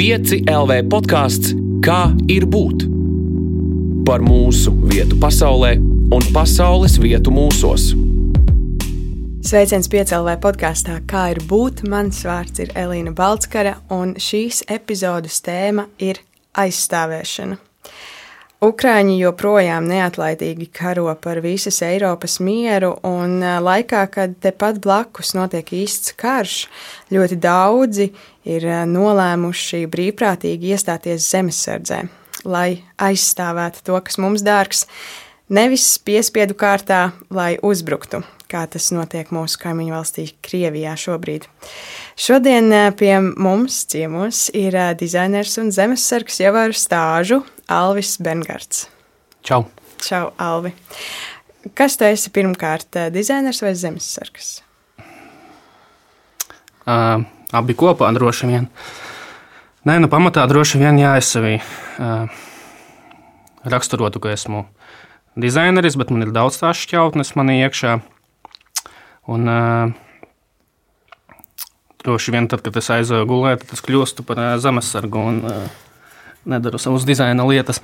5 LV podkāsts Kā ir būt? Par mūsu vietu pasaulē un pasaules vietu mūsos. Sveiciens piecēlē podkāstā, kā ir būt. Mans vārds ir Elīna Balskara, un šīs epizodes tēma ir aizstāvēšana. Ukrāņi joprojām neatlaidīgi karo par visas Eiropas mieru, un laikā, kad tepat blakus notiek īsts karš, ļoti daudzi ir nolēmuši brīvprātīgi iestāties zemesardzē, lai aizstāvētu to, kas mums dārgs, nevis piespiedu kārtā, lai uzbruktu, kā tas notiek mūsu kaimiņu valstī, Krievijā šobrīd. Šodien pie mums ciemos ir dizainers un zemesargs jau ar stāžu Alvis Bengards. Čau! Čau, Alvi! Kas tu esi pirmkārt, dizainers vai zemesargs? Uh, abi kopā droši vien. Nē, nu pamatā droši vien jā, es sevi uh, raksturotu, ka esmu dizaineris, bet man ir daudz tās šķautnes manī iekšā. Un, droši vien tad, kad es aizēju gulēt, tad es kļūstu par zemesargu un nedaru savas dizaina lietas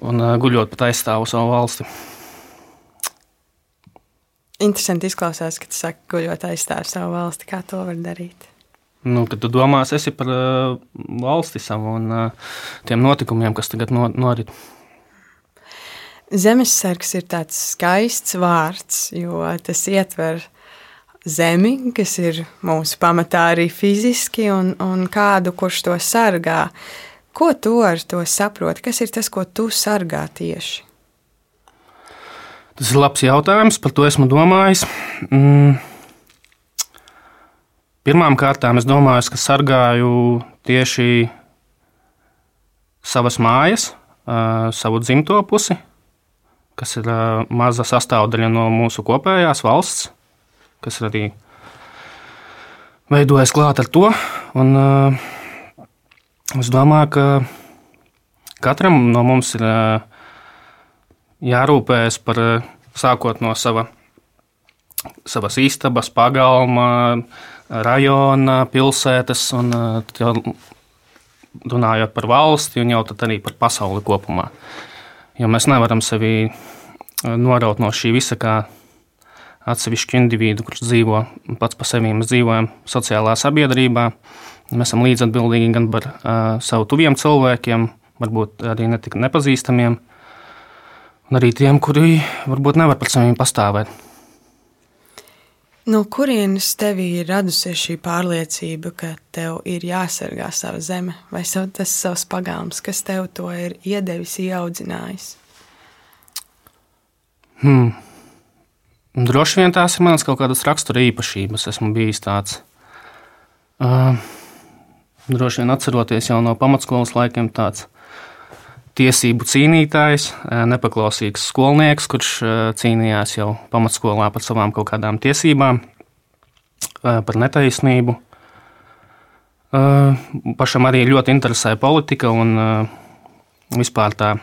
un guļot pat aizstāvu savu valsti. Interesanti izklausās, ka tu saki, guļot aizstāvu savu valsti. Kā to var darīt? Nu, kad tu domā, esi par uh, valsti savu un uh, tiem notikumiem, kas tagad no, norit. Zemesargs ir tāds skaists vārds, jo tas ietver zemi, kas ir mūsu pamatā arī fiziski, un, un kādu, kurš to sargā. Ko tu ar to saproti? Kas ir tas, ko tu sargā tieši? Tas ir labs jautājums, par to esmu domājis. Mm. Pirmkārt, es domāju, ka sargāju tieši savas mājas, savu dzimto pusi, kas ir maza sastāvdaļa no mūsu kopējās valsts, kas arī veidojas klāt ar to. Un, Es domāju, ka katram no mums ir jārūpējas par sākot no sava, savas istabas, pagalma, rajona, pilsētas un runājot par valsti un jau tad arī par pasauli kopumā. Jo mēs nevaram sevi noraut no šī visa kā atsevišķu individu, kurš dzīvo pats pa sevi. Mēs dzīvojam sociālā sabiedrībā, Mēs esam līdzatbildīgi gan par uh, savu tuviem cilvēkiem, varbūt arī netik nepazīstamiem, un arī tiem, kuri varbūt nevar par sevi pastāvēt. No kurienes tevī ir radusies šī pārliecība, ka tev ir jāsargā sava zeme, vai tas savs pagalms, kas tev to ir iedevis, ieaudzinājis? Hmm. Droši vien tās ir manas kaut kādas rakstura īpašības. Esmu bijis tāds. Uh, droši vien atceroties jau no pamatskolas laikiem, tāds tiesību cīnītājs, nepaklausīgs skolnieks, kurš cīnījās jau pamatskolā par savām kaut kādām tiesībām, par netaisnību. Pašam arī ļoti interesēja politika un vispār tā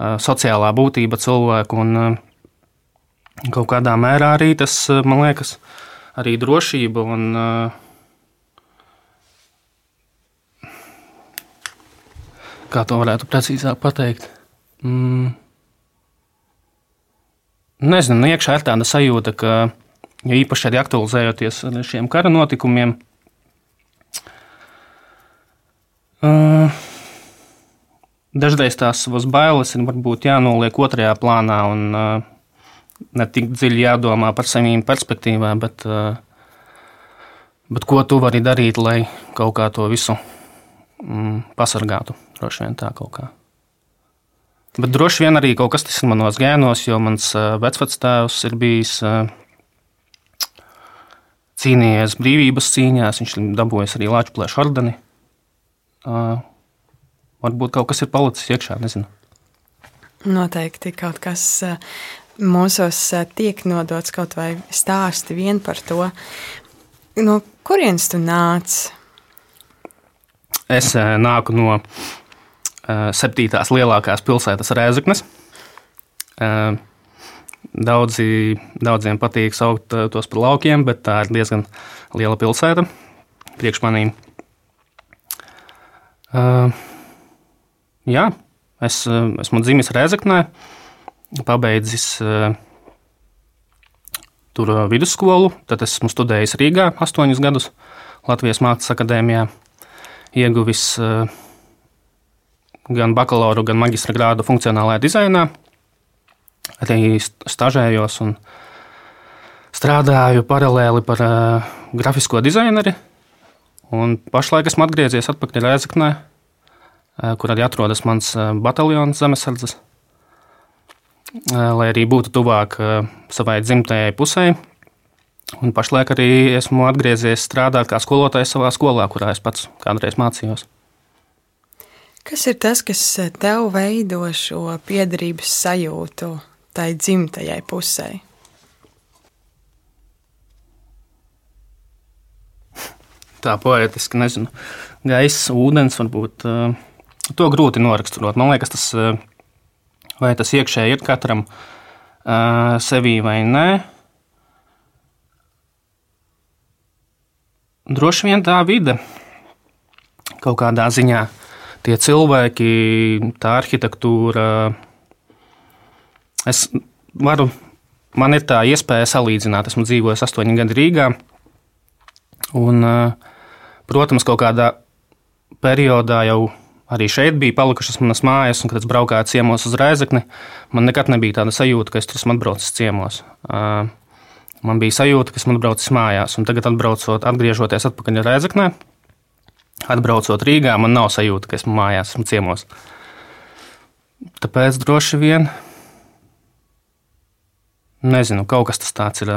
sociālā būtība cilvēku. Un kaut kādā mērā arī tas, man liekas, arī drošība un uh, kā to varētu precīzāk pateikt. Mm. Nezinu, nu, iekšā ir tāda sajūta, ka, ja īpaši arī aktualizējoties ar šiem kara notikumiem, uh, dažreiz tās savas bailes ir varbūt jānoliek otrajā plānā un uh, ne tik dziļi jādomā par savām perspektīvām, bet, uh, bet ko tu vari darīt, lai kaut kā to visu mm, pasargātu. Droši vien tā kaut kā. Bet droši vien arī kaut kas tas ir manos gēnos, jo mans vecvectēvs ir bijis cīnījies brīvības cīņās, viņš ir dabūjis arī Latvijas ordeni. Varbūt kaut kas ir palicis iekšā, nezinu. Noteikti kaut kas mūsos tiek nodots, kaut vai stāsti vien par to. No kurienes tu nāc? Es nāku no septītās lielākās pilsētas Rēzaknes. Eh, daudzi, daudziem patīk saukt eh, tos par laukiem, bet tā ir diezgan liela pilsēta priekš manīm. Uh, jā, es esmu dzimis Rēzaknē, pabeidzis uh, tur vidusskolu, tad esmu studējis Rīgā astoņus gadus Latvijas Mākslas akadēmijā, ieguvis uh, gan bakalaura, gan maģistra grādu funkcionālajā dizainā. Arī stažējos un strādāju paralēli par uh, grafisko dizaineri. Un pašlaik esmu atgriezies atpakaļ Rēzaknē, uh, kur arī atrodas mans uh, bataljons zemesardzes. Uh, lai arī būtu tuvāk uh, savai dzimtajai pusē. Un pašlaik arī esmu atgriezies strādāt kā skolotājs savā skolā, kurā es pats kādreiz mācījos. Kas ir tas, kas tev veido šo piederības sajūtu tai dzimtajai pusē? Tā poetiski, nezinu, gaisa, ūdens, varbūt uh, to grūti noraksturot. Man liekas, tas, uh, vai tas iekšēji ir katram uh, sevī vai nē. Droši vien tā vide kaut kādā ziņā tie cilvēki, tā arhitektūra. Es varu, man ir tā iespēja salīdzināt. Esmu dzīvojis astoņi gadi Rīgā. Un, protams, kaut kādā periodā jau arī šeit bija palikušas manas mājas, un, kad es braukāju ciemos uz Rēzekni, man nekad nebija tāda sajūta, ka es tur esmu atbraucis ciemos. Man bija sajūta, ka esmu atbraucis mājās, un tagad, atbraucot, atgriežoties atpakaļ Rēzeknē, Atbraucot Rīgā, man nav sajūta, ka esmu mājās, esmu ciemos. Tāpēc droši vien nezinu, kaut kas tāds ir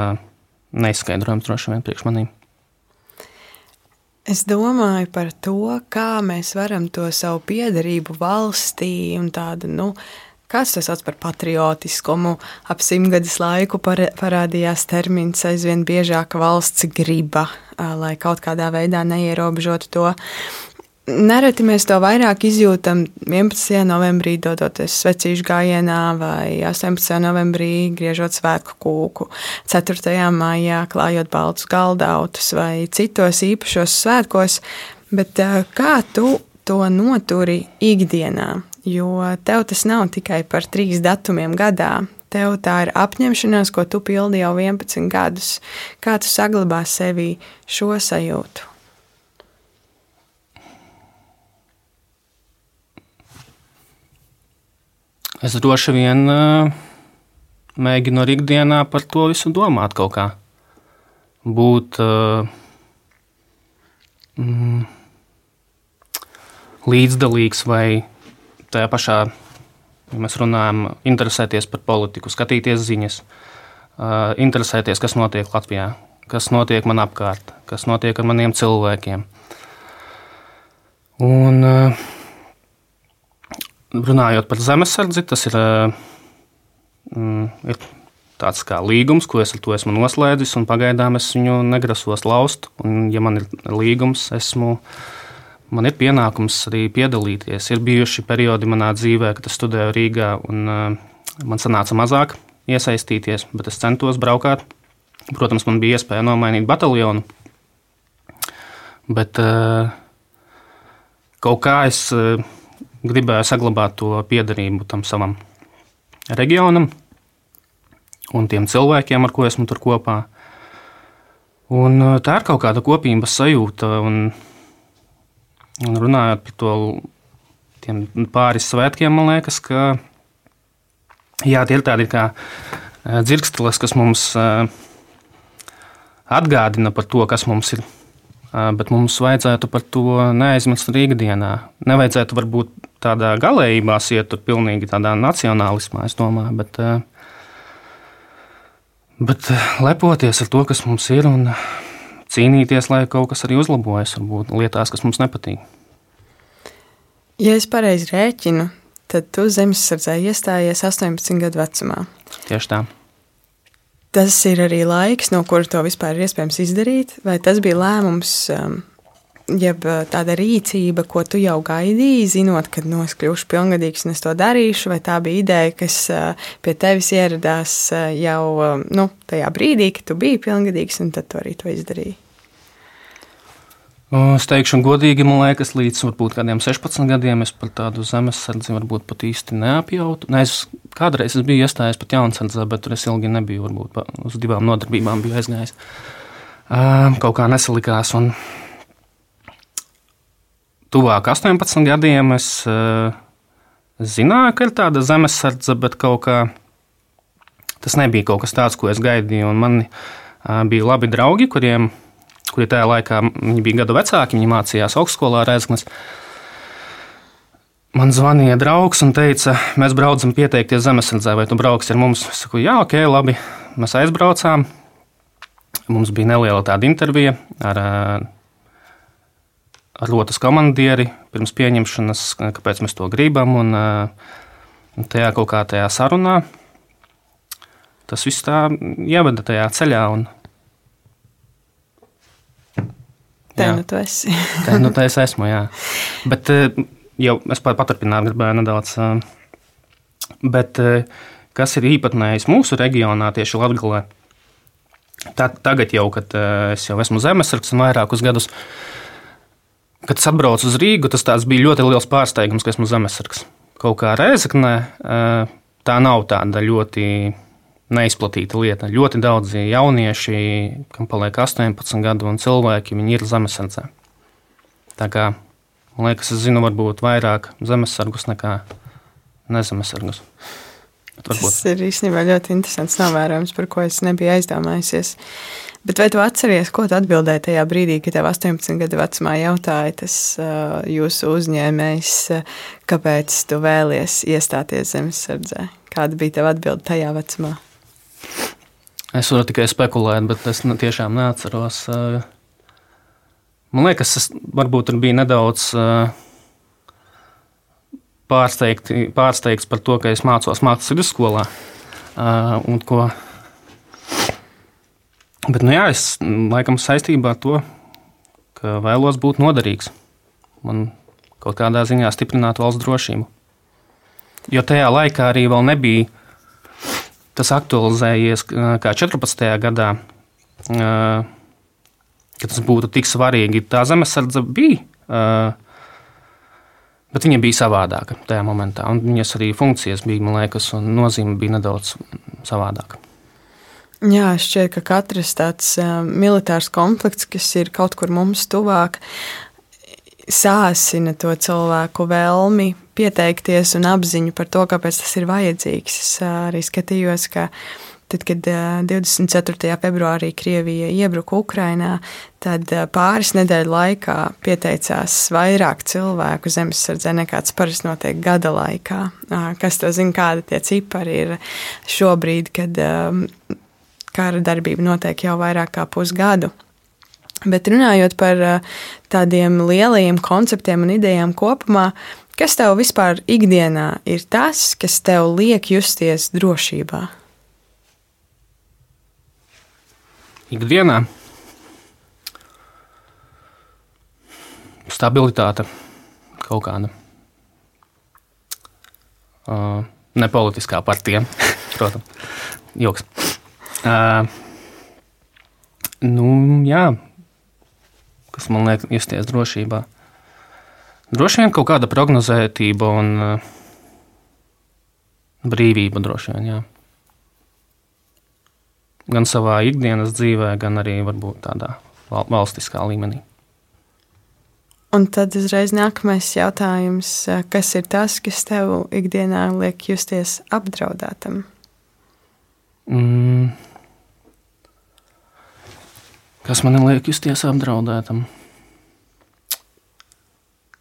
neizskaidrojams droši vien priekš manīm. Es domāju par to, kā mēs varam to savu piedarību valstī un tādu, nu, kas tas sauc par patriotiskumu. Ap simtgadus laiku parādījās termins aizvien biežāk valsts griba lai kaut kādā veidā neierobežotu to. Nereti mēs to vairāk izjūtam 11. novembrī, dodoties svecīšu gājienā, vai 18. novembrī griežot svētku kūku, 4. maijā klājot baltus galdautus vai citos īpašos svētkos. Bet kā tu to noturi ikdienā? Jo tev tas nav tikai par trīs datumiem gadā, tev tā ir apņemšanās, ko tu pildi jau 11 gadus. Kā tu saglabā sevī šo sajūtu? Es droši vien uh, mēģinu arī ikdienā par to visu domāt kaut kā. Būt uh, mm, līdzdalīgs vai tajā pašā Ja mēs runājam, interesēties par politiku, skatīties ziņas, interesēties, kas notiek Latvijā, kas notiek man apkārt, kas notiek ar maniem cilvēkiem. Un, runājot par zemesardzi, tas ir, mm, ir tāds kā līgums, ko es ar to esmu noslēdzis, un pagaidām es viņu negrasos laust. Un, ja man ir līgums, esmu man ir pienākums arī piedalīties. Ir bijuši periodi manā dzīvē, kad es studēju Rīgā, un uh, man sanāca mazāk iesaistīties, bet es centos braukāt. Protams, man bija iespēja nomainīt bataljonu, bet uh, kaut kā es uh, gribēju saglabāt to piederību tam savam reģionam un tiem cilvēkiem, ar ko esmu tur kopā. Un, uh, tā ir kaut kāda kopības sajūta. Un, Un runājot par to pāris svētkiem, man liekas, ka jā, tie ir tādi kā eh, dzirkstelis, kas mums eh, atgādina par to, kas mums ir. Eh, bet mums vajadzētu par to neaizmirst arī ikdienā. Nevajadzētu varbūt tādā galējībā iet tur pilnīgi tādā nacionālismā, es domāju, bet, bet lepoties ar to, kas mums ir un cīnīties, lai kaut kas arī uzlabojas, varbūt lietās, kas mums nepatīk. Ja es pareizi rēķinu, tad tu zemesardzē iestājies 18 gadu vecumā. Tieši tā. Tas ir arī laiks, no kura to vispār ir iespējams izdarīt, vai tas bija lēmums, um, jeb uh, tāda rīcība, ko tu jau gaidīji, zinot, ka no, es kļūšu pilngadīgs un es to darīšu, vai tā bija ideja, kas uh, pie tevis ieradās uh, jau nu, tajā brīdī, kad tu biji pilngadīgs, un tad tu arī to izdarīji? Es teikšu, godīgi, man liekas, līdz varbūt kādiem 16 gadiem es par tādu zemesardzi varbūt pat īsti neapjautu. Ne, es kādreiz es biju iestājies pat jaunsardzē, bet tur es ilgi nebiju, varbūt uz divām nodarbībām biju aizgājis. Kaut kā nesalikās. Un tuvāk 18 gadiem es zināju, ka ir tāda zemesardze, bet kaut kā tas nebija kaut kas tāds, ko es gaidīju. Man bija labi draugi, kuriem kuri tajā laikā bija gadu vecāki, viņi mācījās augstskolā Rēzaknes. Man zvanīja draugs un teica, mēs braucam pieteikties zemesardzē, vai tu brauksi ar mums? Es saku, jā, ok, labi. Mēs aizbraucām. Mums bija neliela tāda intervija ar, ar rotas komandieri pirms pieņemšanas, kāpēc mēs to gribam. Un, tajā kaut kā tajā sarunā tas viss tā ievada tajā ceļā. Un, Tā nu tu esi. tā nu tā es esmu, jā. Bet eh, jau es paturpināt gribēju nedaudz. Eh, bet eh, kas ir īpatnējs mūsu reģionā, tieši? Tā, tagad jau, kad es jau esmu zemesargs un vairākus gadus, kad atbraucu uz Rīgu, tas bija ļoti liels pārsteigums, ka esmu zemesargs. Kaut kā Rēzaknē tā nav tāda ļoti neizplatīta lieta. Ļoti daudzi jaunieši, kam paliek 18 gadu, un cilvēki, ir zemesardzē. Tā kā man liekas, es zinu varbūt vairāk zemesargus nekā nezemesargus. Tas ir īstenībā ļoti interesants novērojums, par ko es nebiju aizdomājusies. Bet vai tu atceries, ko tu atbildēji tajā brīdī, kad tev 18 gadu vecumā jautāja tas uh, jūsu uzņēmējs, uh, kāpēc tu vēlies iestāties zemesardzē? Kāda bija tava atbilde tajā vecumā? Es varu tikai spekulēt, bet es tiešām neatceros. Man liekas, tas varbūt bija nedaudz pārsteigt, pārsteigts par to, ka es mācos mācības vidusskolā. Ko... Bet, nu jā, es laikam saistībā ar to, ka vēlos būt noderīgs. Man kaut kādā ziņā stiprināt valsts drošību. Jo tajā laikā arī vēl nebija tas aktualizējies kā 14. gadā, kad tas būtu tik svarīgi. Tā zemesardze bija, bet viņa bija savādāka tajā momentā. Un viņas arī funkcijas bija, man liekas, un nozīme bija nedaudz savādāka. Jā, šķiet, ka katrs tāds uh, militārs konflikts, kas ir kaut kur mums tuvāk, sāsina to cilvēku vēlmi pieteikties un apziņu par to, kāpēc tas ir vajadzīgs. Es arī skatījos, ka tad, kad 24. februārī Krievija iebruka Ukrainā, tad pāris nedēļu laikā pieteicās vairāk cilvēku zemesardzē nekā tas parasti notiek gada laikā. Kas to zina, kāda tie cipari ir šobrīd, kad kara darbība notiek jau vairāk kā pusgadu. Bet runājot par tādiem lielajiem konceptiem un idejām kopumā, Kas tev vispār ikdienā ir tas, kas tev liek justies drošībā? Ikdienā stabilitāte kaut kāda. Uh, ne politiskā partija, protams, joks. Uh, nu, jā, kas man liek justies drošībā. Droši vien kaut kāda prognozētība un uh, brīvība droši vien. Jā. Gan savā ikdienas dzīvē, gan arī varbūt tādā valstiskā līmenī. Un tad uzreiz nākamais jautājums, kas ir tas, kas tev ikdienā liek justies apdraudētam? Mm. Kas man liek justies apdraudētam?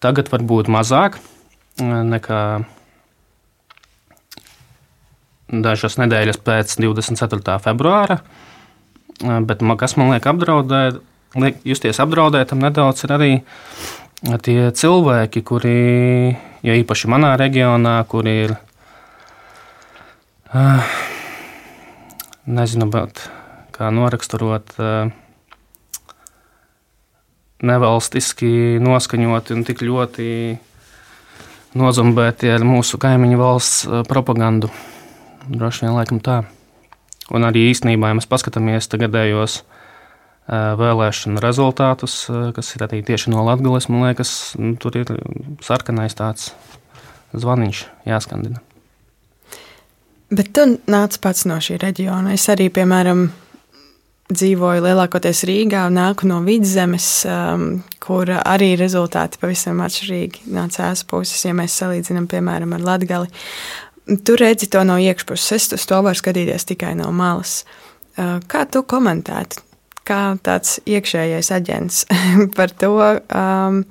Tagad varbūt mazāk eh, nekā dažas nedēļas pēc 24. februāra. Eh, bet kas man liek apdraudēt, liek justies apdraudētam nedaudz, ir arī tie cilvēki, kuri, jo īpaši manā reģionā, kur ir, eh, nezinu, kā noraksturot, nevalstiski noskaņoti un tik ļoti nozumbēti ar mūsu kaimiņu valsts eh, propagandu. Droši vien laikam tā. Un arī īstenībā, ja mēs paskatāmies tagadējos vēlēšanu rezultātus, kas ir arī tieši no Latvijas. Man liekas, nu, tur ir sarkanais tāds zvaniņš jāskandina. Bet tu nāc pats no šī reģiona. Es arī, piemēram, dzīvoju lielākoties Rīgā un nāku no vidzemes, um, kur arī rezultāti pavisam atšķirīgi no cēlus puses, ja mēs salīdzinām, piemēram, ar Latgali. Tu redzi to no iekšpuses, es uz to varu skatīties tikai no malas. Uh, kā tu komentētu, kā tāds iekšējais aģents par to, um,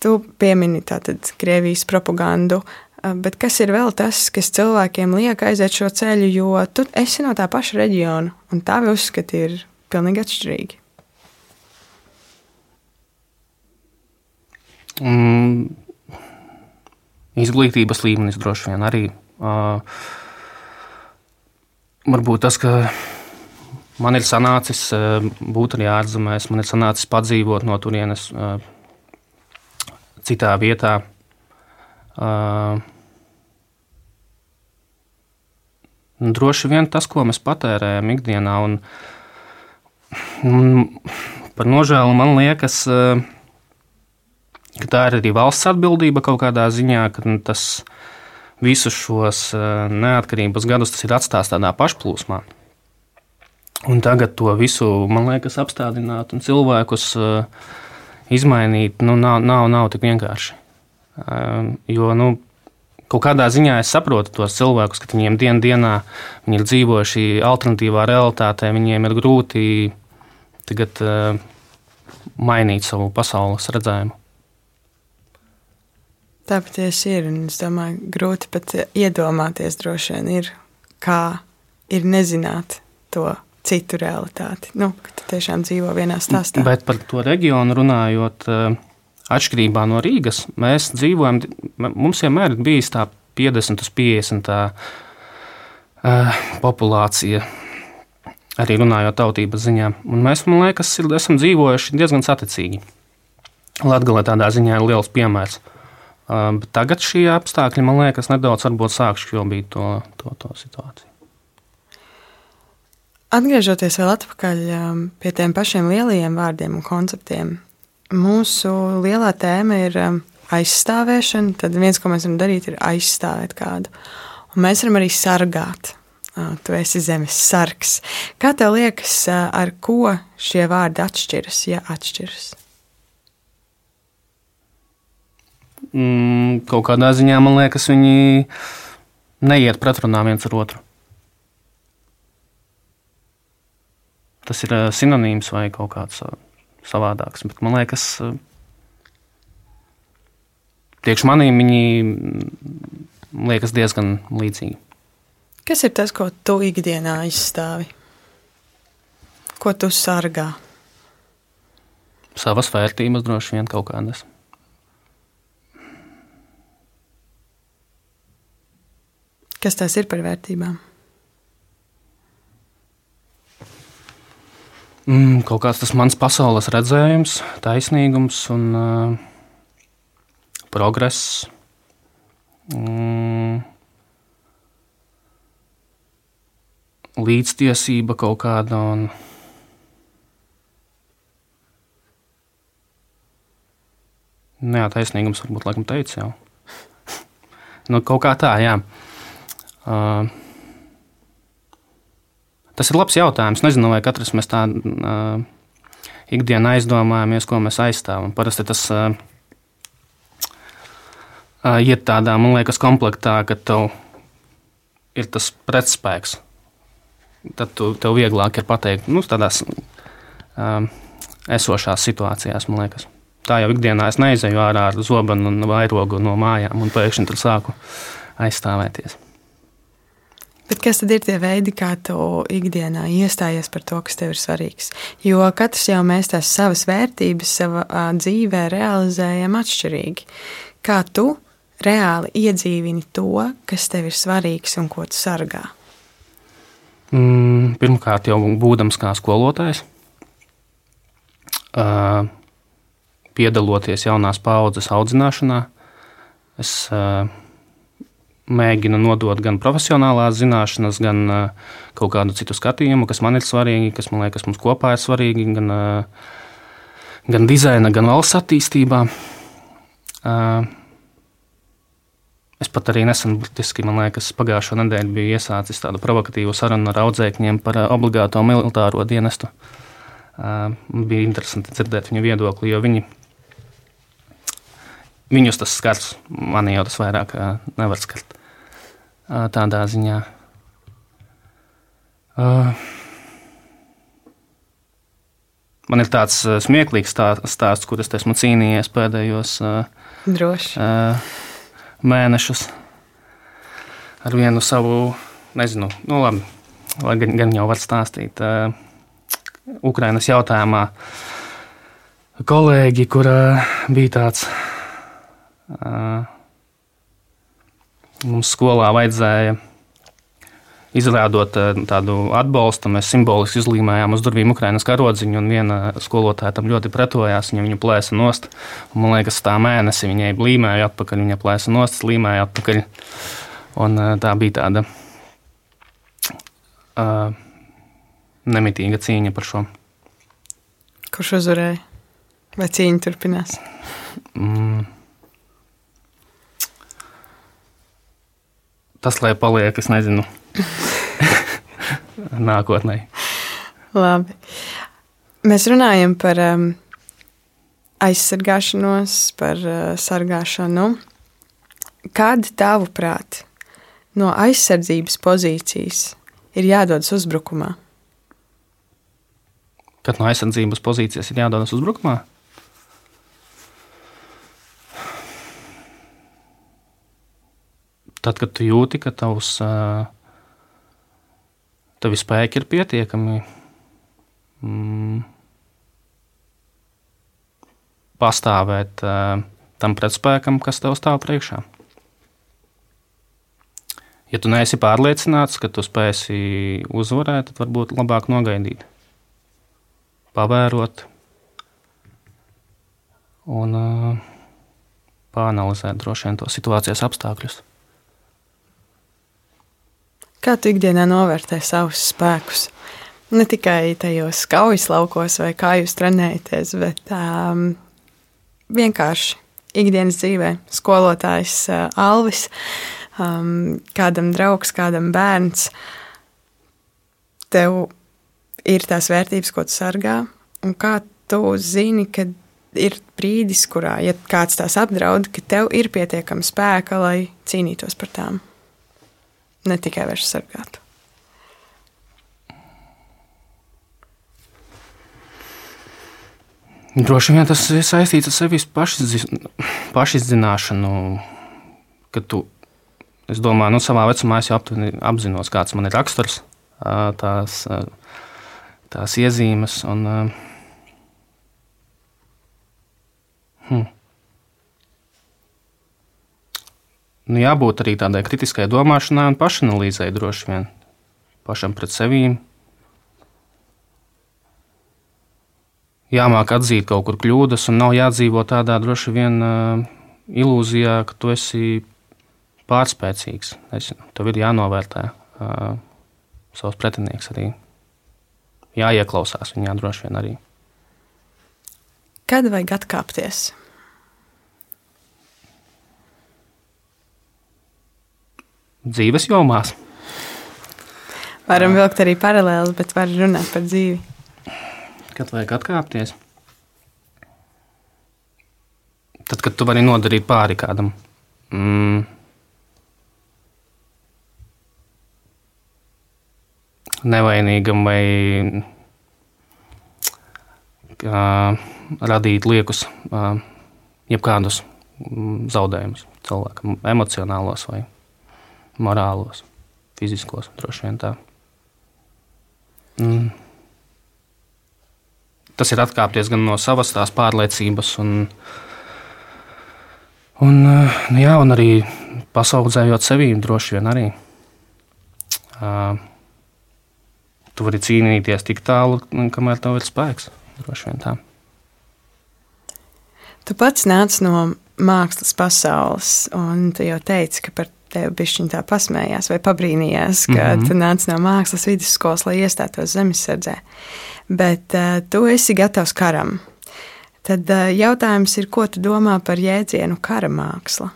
tu piemini tātad Krievijas propagandu, uh, bet kas ir vēl tas, kas cilvēkiem liek aiziet šo ceļu, jo tu esi no tā paša reģiona, un tavi uzskati ir pilnīgi atšķirīgi? Mm, izglītības līmenis droši vien arī. Uh, varbūt tas, ka man ir sanācis uh, būt arī ārzemēs, man ir sanācis padzīvot no turienes uh, citā vietā. Uh, droši vien tas, ko mēs patērējam ikdienā, un, un par nožēlu man liekas, uh, ka tā ir arī valsts atbildība kaut kādā ziņā, ka nu, tas visus šos uh, neatkarības gadus ir atstājis tādā pašplūsmā. Un tagad to visu, man liekas, apstādināt un cilvēkus uh, izmainīt, nu, nav, nav, nav tik vienkārši. Jo, nu, kaut kādā ziņā es saprotu tos cilvēkus, ka viņiem dienas dienā viņi ir dzīvojuši alternatīvā realitātē, viņiem ir grūti tagad uh, mainīt savu pasaules redzējumu. Tā patiesi ir. Es domāju, grūti pat iedomāties, droši vien, ir, kā ir nezināt to citu realitāti. Nu, ka tu tiešām dzīvo vienā stāstā. Bet par to reģionu runājot, eh, atšķirībā no Rīgas, mēs dzīvojam, mums vienmēr ir bijis tā 50 uz 50 tā, uh, populācija. Arī runājot tautības ziņā. Un mēs, man liekas, esam dzīvojuši diezgan saticīgi. Latvijā tādā ziņā ir liels piemērs. Uh, tagad šie apstākļi, man liekas, nedaudz sākšu šobrīd to, to, to situāciju. Atgriežoties vēl atpakaļ pie tiem pašiem lielajiem vārdiem un konceptiem, mūsu lielā tēma ir aizstāvēšana. Tad viens, ko mēs varam darīt, ir aizstāvēt kādu. Un mēs varam arī sargāt. Tu esi zemes sargs. Kā tev liekas, ar ko šie vārdi atšķiras, ja atšķiras? mm, kaut kādā ziņā man liekas, viņi neiet pretrunā viens ar otru. Tas ir sinonīms vai kaut kāds savādāks. Bet man liekas, eh, priekš manīm viņi mm, liekas diezgan līdzīgi. Kas ir tas, ko tu ikdienā izstāvi? Ko tu sargā? Savas vērtības droši vien kaut kādas. Kas tas ir par vērtībām? Mm, kaut kāds tas mans pasaules redzējums, taisnīgums un uh, progress. Mm, līdztiesība kaut kāda. Un, Nu, jā, taisnīgums varbūt laikam teica jau. nu, kaut kā tā, jā. Uh, tas ir labs jautājums. Nezinu, vai katrs mēs tā uh, ikdienā aizdomājamies, ko mēs aizstāvam. Parasti tas uh, uh, iet tādā, man liekas, komplektā, ka tev ir tas pretspēks. Tad tu, tev vieglāk ir pateikt, nu, tādās uh, esošās situācijās, man liekas. Tā jau ikdienā es neizēju ārā ar zobenu un vairogu no mājām, un pēkšņi tur sāku aizstāvēties. Bet kas tad ir tie veidi, kā tu ikdienā iestājies par to, kas tev ir svarīgs? Jo katrs jau mēs tās savas vērtības savā dzīvē realizējam atšķirīgi. Kā tu reāli iedzīvini to, kas tev ir svarīgs un ko tu sargā? Mm, pirmkārt, jau būdams kā skolotājs, uh, piedaloties jaunās paudzes audzināšanā, es uh, mēģinu nodot gan profesionālās zināšanas, gan kaut kādu citu skatījumu, kas man ir svarīgi, kas man liekas, mums kopā ir svarīgi, gan, gan dizaina, gan valsts attīstībā. Es pat arī nesen, burtiski, man liekas, pagājušo nedēļu biju iesācis tādu provokatīvu sarunu ar audzēkņiem par obligāto militāro dienestu. Bija interesanti dzirdēt viņu viedokli, jo viņi Viņus tas skars, man jau tas vairāk nevar skart tādā ziņā. Man ir tāds smieklīgs stāsts, kur es esmu cīnījies pēdējos Droši. mēnešus ar vienu savu, nezinu, nu labi, lai gan, gan jau var stāstīt. Ukrainas jautājumā kolēģi, kur bija tāds Mums skolā vajadzēja izrādot tādu atbalstu. Mēs simboliski izlīmējām uz durvīm Ukraiņas karodziņu, un viena skolotāja tam ļoti pretojās. Viņa viņu plēsa nost. Un, man liekas, tā mēnesi viņai līmēja atpakaļ, viņa plēsa nost, līmēja atpakaļ. Un, tā bija tāda uh, nemitīga cīņa par šo. Kurš uzvarēja? Vai cīņa turpinās? Mm. Tas, lai paliek, es nezinu, nākotnē. Labi. Mēs runājam par um, aizsargāšanos, par uh, sargāšanu. Kāda tavuprāt no aizsardzības pozīcijas ir jādodas uzbrukumā? Kad no aizsardzības pozīcijas ir jādodas uzbrukumā? Tad, kad tu jūti, ka tavs, tavi spēki ir pietiekami mm, pastāvēt tam pretspēkam, kas tev stāv priekšā. Ja tu neesi pārliecināts, ka tu spēsi uzvarēt, tad varbūt labāk nogaidīt, pavērot un uh, pāranalizēt droši vien to situācijas apstākļus. Kā tu ikdienā novērtē savus spēkus? Ne tikai tajos kaujas laukos, vai kā jūs trenējaties, bet um, vienkārši ikdienas dzīvē. Skolotājs uh, Alvis, um, kādam draugs, kādam bērns. Tev ir tās vērtības, ko tu sargā, un kā tu zini, kad ir brīdis, kurā, ja kāds tās apdraud, ka tev ir pietiekama spēka, lai cīnītos par tām ne tikai vēršu sargātu. Droši vien tas ir saistīts ar sevis pašizzināšanu, ka tu, es domāju, nu, savā vecumā es jau aptuveni apzinos, kāds man ir raksturs, tās, tās iezīmes. Un, hmm. Nu, jābūt arī tādai kritiskai domāšanai un pašanalīzei droši vien pašam pret sevi. Jāmāk atzīt kaut kur kļūdas, un nav jādzīvo tādā droši vien uh, ilūzijā, ka tu esi pārspēcīgs. Es, tev ir jānovērtē uh, savs pretinieks arī. Jāieklausās viņā droši vien arī. Kad vajag atkāpties? Dzīves jomās. Varam vilkt arī paralēli, bet var runāt par dzīvi. Kad vajag atkāpties? Tad, kad tu vari nodarīt pāri kādam. Mm. Nevainīgam vai uh, radīt liekus, jebkādus zaudējumus cilvēkam, emocionālos vai morālos, fiziskos, droši vien tā. Mm. Tas ir atkāpties gan no savas tās pārliecības, un, un, nu jā, un arī pasaudzējot sevi droši vien arī. Uh, tu vari cīnīties tik tālu, kamēr tev ir spēks. Droši vien tā. Tu pats nāc no mākslas pasaules, un tu jau teici, ka par tev bišķiņ tā pasmējās vai pabrīnījās, ka mm -hmm. tu nāc no mākslas vidusskolas, lai iestātos zemesardzē. Bet uh, tu esi gatavs karam. Tad uh, jautājums ir, ko tu domā par jēdzienu kara māksla?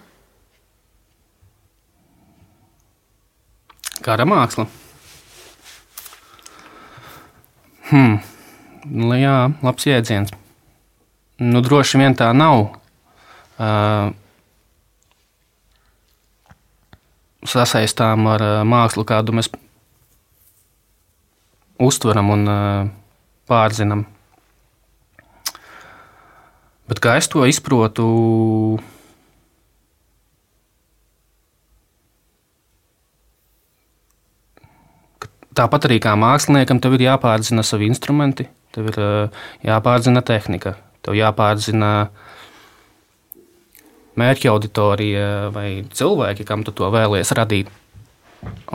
Kara māksla. Hmm. Nu, jā, labs jēdziens. Nu, droši vien tā nav. Uh, sasaistām ar mākslu, kādu mēs uztveram un pārzinām. Bet kā es to izprotu, tāpat arī kā māksliniekam, tev ir jāpārzina savi instrumenti, tev ir jāpārzina tehnika, tev jāpārzina uh, mērķa auditorija vai cilvēki, kam tu to vēlies radīt.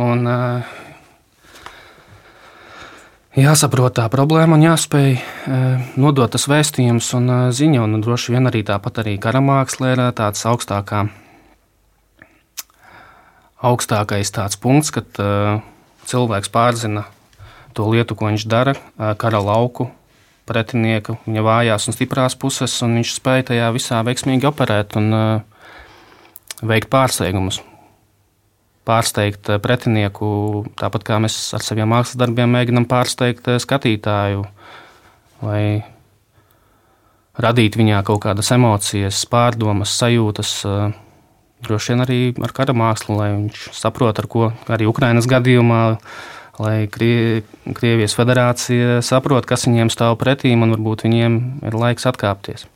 Un, jāsaprot tā problēma un jāspēj nodot tas vēstījums un ziņa. Un droši vien arī tāpat arī karamākslē ir tāds augstākā, augstākais tāds punkts, kad cilvēks pārzina to lietu, ko viņš dara, kara lauku pretinieku, viņa vājās un stiprās puses, un viņš spēja tajā visā veiksmīgi operēt un uh, veikt pārsteigumus. Pārsteigt uh, pretinieku, tāpat kā mēs ar saviem mākslas darbiem mēģinām pārsteigt uh, skatītāju, vai radīt viņā kaut kādas emocijas, pārdomas, sajūtas. Uh, droši vien arī ar kara mākslu, lai viņš saprotu, ar ko arī Ukraiņas gadījumā lai Krie, Krievijas federācija saprot, kas viņiem stāv pretī, un varbūt viņiem ir laiks atkāpties.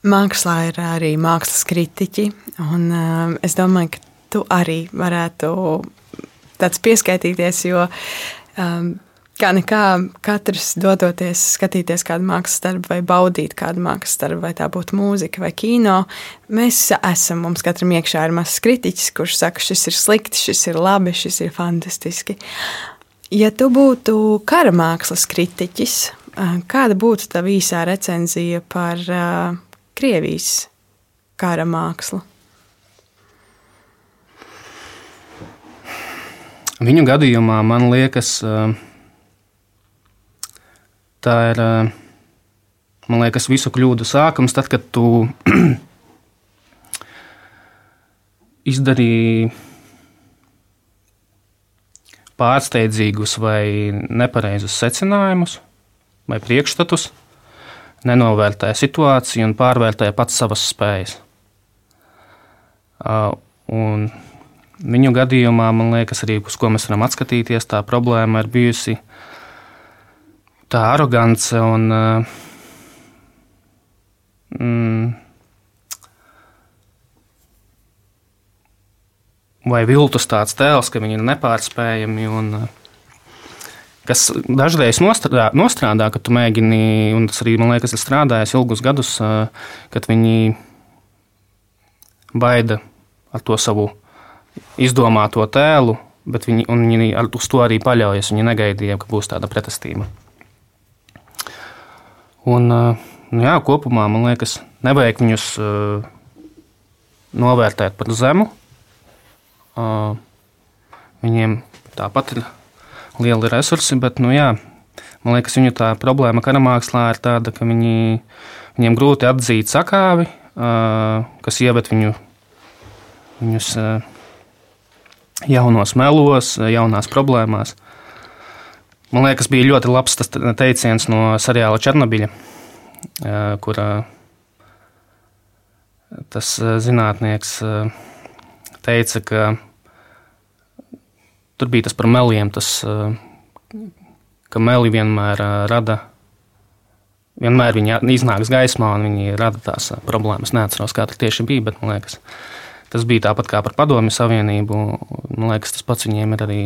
Mākslā ir arī mākslas kritiķi, un uh, es domāju, ka tu arī varētu tāds pieskaitīties, jo um, kā nekā katrs dodoties skatīties kādu mākslas darbu vai baudīt kādu mākslas darbu, vai tā būtu mūzika vai kino, mēs esam, mums katram iekšā ir mazs kritiķis, kurš saka, šis ir slikti, šis ir labi, šis ir fantastiski. Ja tu būtu kara mākslas kritiķis, kāda būtu tā īsā recenzija par uh, Krievijas kara mākslu? Viņu gadījumā man liekas, uh, tā ir, man liekas, visu kļūdu sākums, tad, kad tu izdarīji pārsteidzīgus vai nepareizus secinājumus vai priekšstatus, nenovērtēja situāciju un pārvērtēja pats savas spējas. Un viņu gadījumā, man liekas, arī uz ko mēs varam atskatīties, tā problēma ir bijusi tā arogance un uh, mm, vai viltus tāds tēls, ka viņi ir nepārspējami. Un, kas dažreiz nostrādā, nostrādā, kad tu mēģini, un tas arī man liekas, ir strādājis ilgus gadus, kad viņi baida ar to savu izdomāto tēlu, bet viņi, viņi uz to arī paļaujas. Viņi negaidīja, ka būs tāda pretestība. Un, nu jā, kopumā man liekas, nevajag viņus uh, novērtēt par zemu. Uh, viņiem tāpat ir lieli resursi, bet nu, jā, man liekas, viņu tā problēma karamākslā ir tāda, ka viņi, viņiem grūti atzīt sakāvi, uh, kas ieved viņu, viņus jaunos melos, jaunās problēmās. Man liekas, bija ļoti labs tas teiciens no seriāla Černobiļa, kur tas zinātnieks teica, ka tur bija tas par meliem, tas, ka meli vienmēr rada. Vienmēr viņi iznāks gaismā un viņi rada tās problēmas. Neatceros, kā tas tieši bija, bet man liekas, tas bija tāpat kā par Padomju Savienību. Man liekas, tas pats viņiem ir arī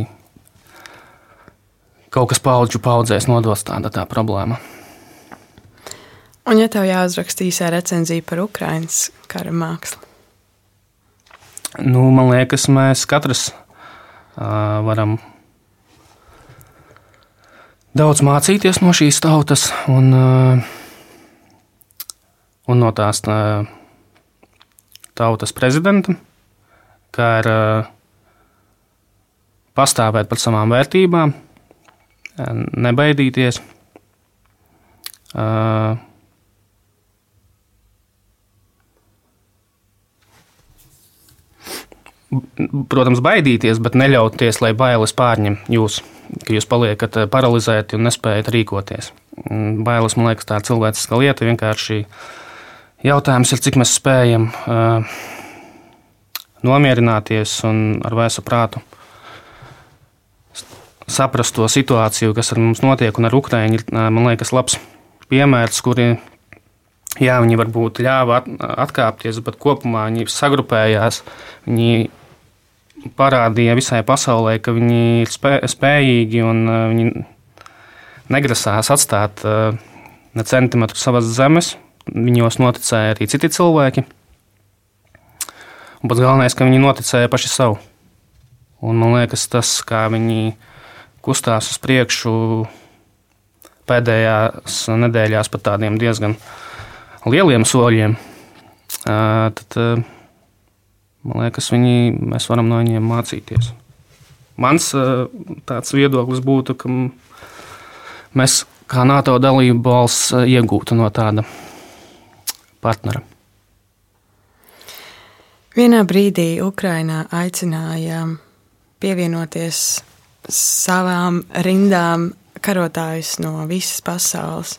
kaut kas paudžu paudzēs nodos tāda tā problēma. Un, ja tev jāuzraksta īsā recenzija par Ukraiņas kara mākslu? Nu, man liekas, mēs katrs uh, varam daudz mācīties no šīs tautas un, uh, un no tās uh, tautas prezidenta kā ir pastāvēt par savām vērtībām, nebaidīties. Protams, baidīties, bet neļauties, lai bailes pārņem jūs, ka jūs paliekat paralizēti un nespējat rīkoties. Bailes, man liekas, tā ir cilvēciska lieta. Vienkārši jautājums ir, cik mēs spējam uh, nomierināties un ar vēsu prātu saprast to situāciju, kas ar mums notiek, un ar Ukraiņu ir, man liekas, labs piemērs, kuri, jā, viņi varbūt ļāva atkāpties, bet kopumā viņi sagrupējās, viņi parādīja visai pasaulē, ka viņi ir spē, spējīgi un viņi negrasās atstāt ne centimetru savas zemes. Viņos noticēja arī citi cilvēki. Un pats galvenais, ka viņi noticēja paši savu. Un man liekas, tas, kā viņi kustās uz priekšu pēdējās nedēļās pat tādiem diezgan lieliem soļiem, tad man liekas, viņi, mēs varam no viņiem mācīties. Mans tāds viedoklis būtu, ka mēs kā NATO dalība valsts iegūtu no tāda partnera. Vienā brīdī Ukrainā aicināja pievienoties savām rindām karotājus no visas pasaules.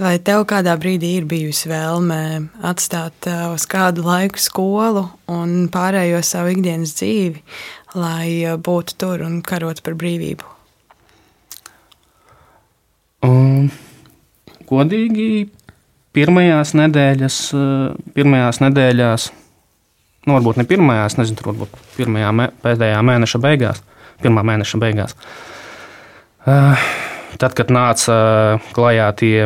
Vai tev kādā brīdī ir bijusi vēlme atstāt uz kādu laiku skolu un pārējo savu ikdienas dzīvi, lai uh, būtu tur un karot par brīvību? Um, godīgi, pirmajās nedēļas, uh, pirmajās nedēļās, nu, varbūt ne pirmajās, nezinu, varbūt pirmajā mē, pēdējā mēneša beigās, pirmā mēneša beigās. Uh, tad, kad nāca klajā tie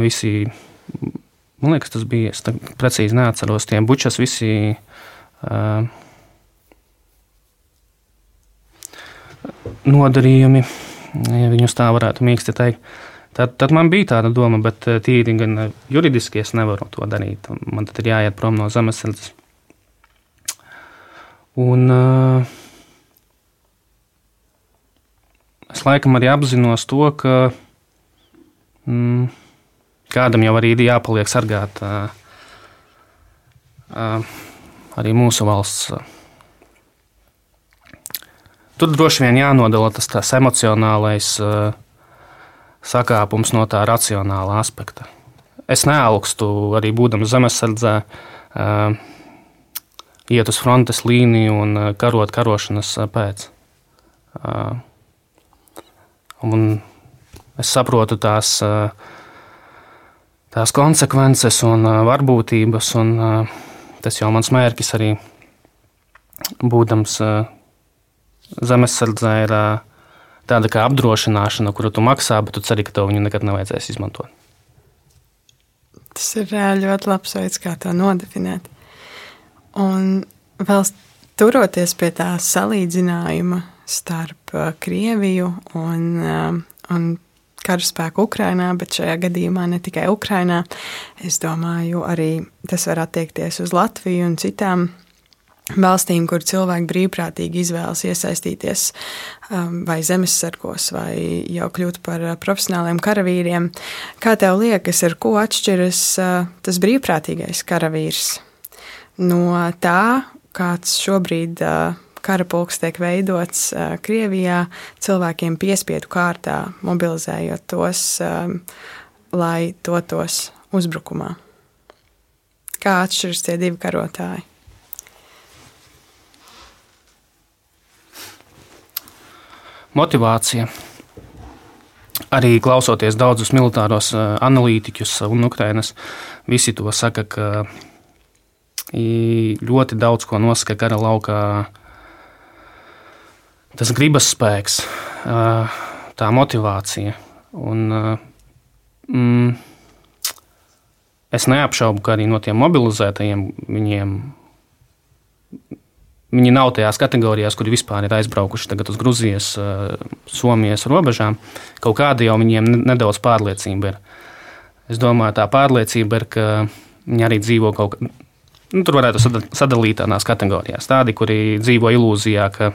visi, man liekas, tas bija, es precīzi neatceros, tie bučas visi. Uh, nodarījumi, ja viņus tā varētu mīksti teikt. Tad, tad man bija tāda doma, bet tīri gan juridiski es nevaru to darīt. Man tad ir jāiet prom no zemesardzes. Un uh, es laikam arī apzinos to, ka mm, kādam jau arī ir jāpaliek sargāt uh, uh, arī mūsu valsts. Tur droši vien jānodala tas tās emocionālais uh, sakāpums no tā racionālā aspekta. Es neaugstu arī būdams zemesardzē, uh, iet uz frontes līniju un karot karošanas pēc. Uh, Un es saprotu tās, tās konsekvences un varbūtības, un tas jau mans mērķis arī būdams zemesardzē ir tāda kā apdrošināšana, kuru tu maksā, bet tu ceri, ka tev viņu nekad nevajadzēs izmantot. Tas ir ļoti labs veids, kā to nodefinēt. Un vēl turoties pie tā salīdzinājuma starp uh, Krieviju un, uh, un karaspēku Ukrajinā, bet šajā gadījumā ne tikai Ukrajinā. Es domāju, arī tas var attiekties uz Latviju un citām valstīm, kur cilvēki brīvprātīgi izvēlas iesaistīties um, vai zemesargos, vai jau kļūt par uh, profesionāliem karavīriem. Kā tev liekas, ar ko atšķiras tas brīvprātīgais karavīrs no tā, kāds šobrīd karapulks tiek veidots Krievijā, cilvēkiem piespiedu kārtā, mobilizējot tos, lai dotos uzbrukumā. Kā atšķiras tie divi karotāji? Motivācija. Arī klausoties daudzus militāros analītiķus un Ukrainas, visi to saka, ka ļoti daudz ko nosaka kara laukā tas gribas spēks, tā motivācija. Un, mm, es neapšaubu, ka arī no tiem mobilizētajiem viņiem. Viņi nav tajās kategorijās, kuri vispār ir aizbraukuši uz Grūzijas, Somijas robežām. Kaut kāda jau viņiem nedaudz pārliecība ir. Es domāju, tā pārliecība ir, ka viņi arī dzīvo kaut, nu, tur varētu sadalīt tādās kategorijās. Tādi, kuri dzīvo ilūzijā, ka,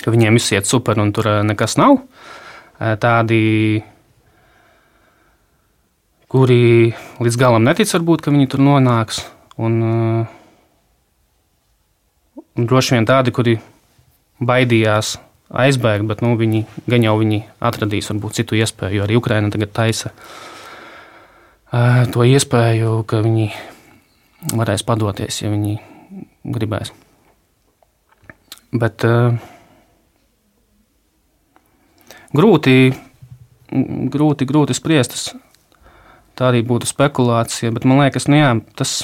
ka viņiem viss iet super un tur nekas nav. Tādi, kuri līdz galam netic, varbūt, ka viņi tur nonāks. Un, un droši vien tādi, kuri baidījās aizbēgt, bet nu, viņi gan jau viņi atradīs varbūt citu iespēju, jo arī Ukraina tagad taisa to iespēju, ka viņi varēs padoties, ja viņi gribēs. Bet uh, grūti, grūti, grūti spriest. Tā arī būtu spekulācija, bet man liekas, nu jā, tas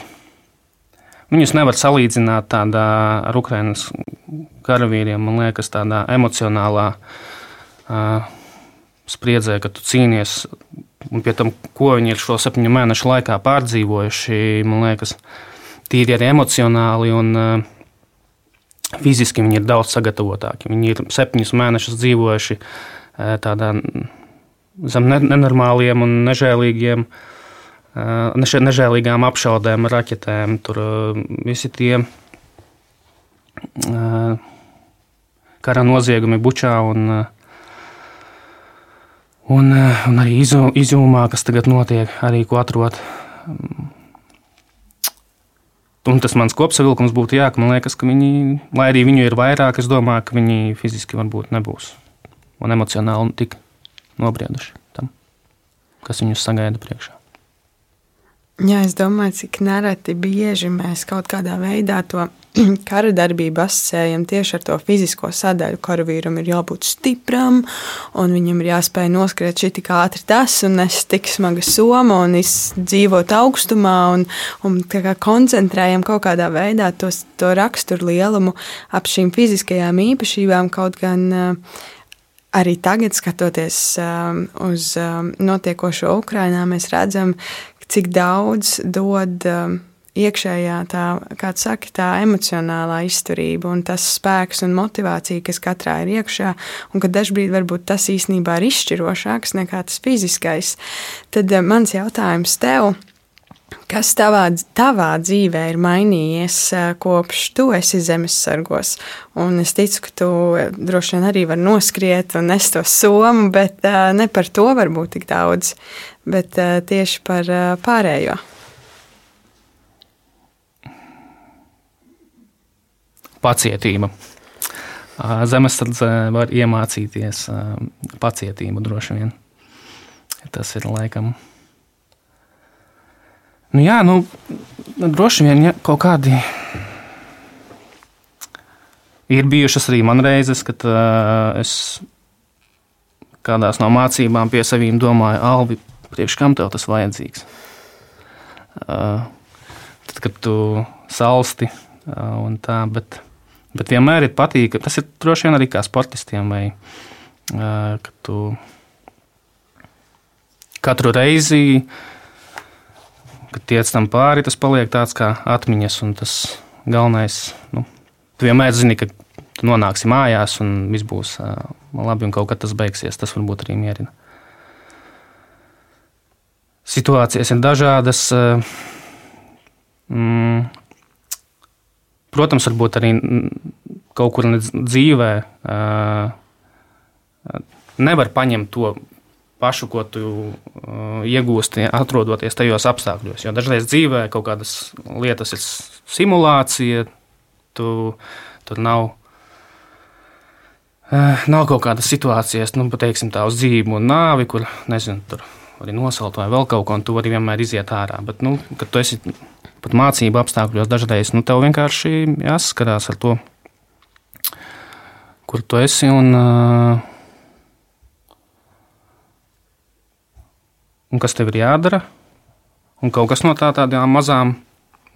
viņus nevar salīdzināt tādā ar Ukraiņas karavīriem. Man liekas, tādā emocionālā uh, spriedzē, ka tu cīnies Un pie tam, ko viņi ir šo septiņu mēnešu laikā pārdzīvojuši, man liekas, tīri arī emocionāli un uh, fiziski viņi ir daudz sagatavotāki. Viņi ir septiņus mēnešus dzīvojuši uh, tādā zem nenormāliem un nežēlīgiem. Nežēlīgām apšaudēm, raķetēm. Tur visi tie kara noziegumi Bučā un Un, un arī izjūmā, kas tagad notiek, arī ko atrod. Un tas mans kopsavilkums būtu, jā, ka man liekas, ka viņi, lai arī viņu ir vairāk, es domāju, ka viņi fiziski varbūt nebūs un emocionāli tik nobrieduši tam, kas viņus sagaida priekšā. Jā, es domāju, cik nereti bieži mēs kaut kādā veidā to kara darbību asociējam tieši ar to fizisko sadaļu. Karavīram ir jābūt stipram, un viņam ir jāspēj noskriet šī tik ātri tas, un nes tik smaga soma, un dzīvot augstumā, un, un kā koncentrējam kaut kādā veidā tos, to raksturu lielumu ap šīm fiziskajām īpašībām kaut gan. Uh, arī tagad, skatoties um, uz um, notiekošo Ukrajinā, mēs redzam, cik daudz dod um, iekšējā tā, kā saka, tā emocionālā izturība un tas spēks un motivācija, kas katrā ir iekšā, un ka dažkārt varbūt tas īstenībā ir izšķirošāks nekā tas fiziskais. Tad um, mans jautājums tev. Kas tavā, tavā dzīvē ir mainījies uh, kopš tu esi zemesargos? Un es ticu, ka tu uh, droši vien arī vari noskriet un nest to somu, bet uh, ne par to varbūt tik daudz bet tieši par pārējo. Pacietība. Zemesardze var iemācīties pacietību droši vien. Tas ir laikam. Nu, jā, nu, droši vien ja, kaut kādi ir bijušas arī man reizes, kad uh, es kādās no mācībām pie saviem domāju, Alvi, priekš kam tev tas vajadzīgs? Uh, tad, kad tu salsti uh, un tā, bet, bet vienmēr ir patīkami. Tas ir droši vien arī kā sportistiem, vai uh, ka tu katru reizi, kad tiec tam pāri, tas paliek tāds kā atmiņas, un tas galvenais, nu, tu vienmēr zini, ka tu nonāksi mājās un viss būs labi, un kaut kad tas beigsies. Tas varbūt arī mierina situācijas ir dažādas. Mm, protams, varbūt arī kaut kur dzīvē nevar paņemt to pašu, ko tu uh, iegūsti, atrodoties tajos apstākļos. Jo dažreiz dzīvē kaut kādas lietas ir simulācija, tu, tur nav. Uh, nav kaut kādas situācijas, nu, teiksim, tā uz dzīvību un nāvi, kur, nezinu, tur arī nosalt vai vēl kaut ko, un tu vari vienmēr iziet ārā. Bet, nu, kad tu esi pat mācību apstākļos, dažreiz nu, tev vienkārši jāsaskarās ar to, kur tu esi. Un, uh, un kas tev ir jādara? Un kaut kas no tā, tādām mazām,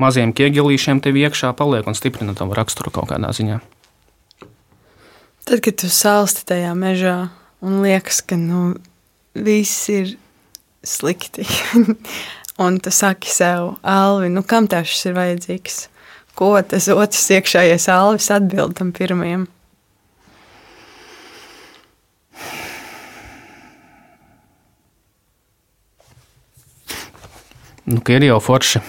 maziem ķieģelīšiem tev iekšā paliek un stiprina tavu raksturu kaut kādā ziņā. Tad, kad tu salsti tajā mežā un liekas, ka nu, viss ir slikti. un tu saki sev, Alvi, nu kam tev šis ir vajadzīgs? Ko tas otrs iekšējais Alvis atbild tam pirmajam? Nu, ir jau forši.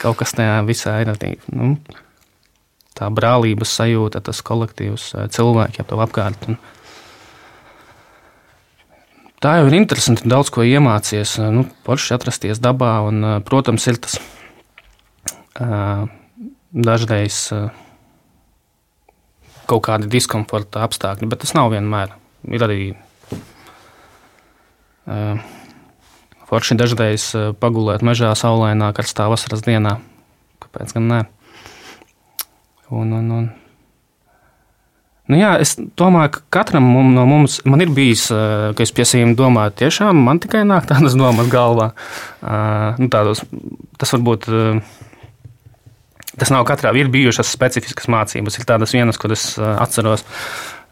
kaut kas tajā visā ir. Nu, tā brālības sajūta, tas kolektīvs, cilvēki ap to apkārt. Un tā jau ir interesanti, daudz ko iemācīties. Nu, Porši atrasties dabā, un, protams, ir tas dažreiz kaut kādi diskomforta apstākļi, bet tas nav vienmēr. Ir arī forši dažreiz pagulēt mežā, saulainā, karstā vasaras dienā. Kāpēc gan ne? Un, un, un. Nu jā, es domāju, ka katram no mums ir bijis, ka es pie sevis domāju, tiešām man tikai nāk tādas domas galvā. Nu, tādos, tas varbūt tas nav katrā. Ir bijušas specifiskas mācības, ir tādas vienas, kuras atceros.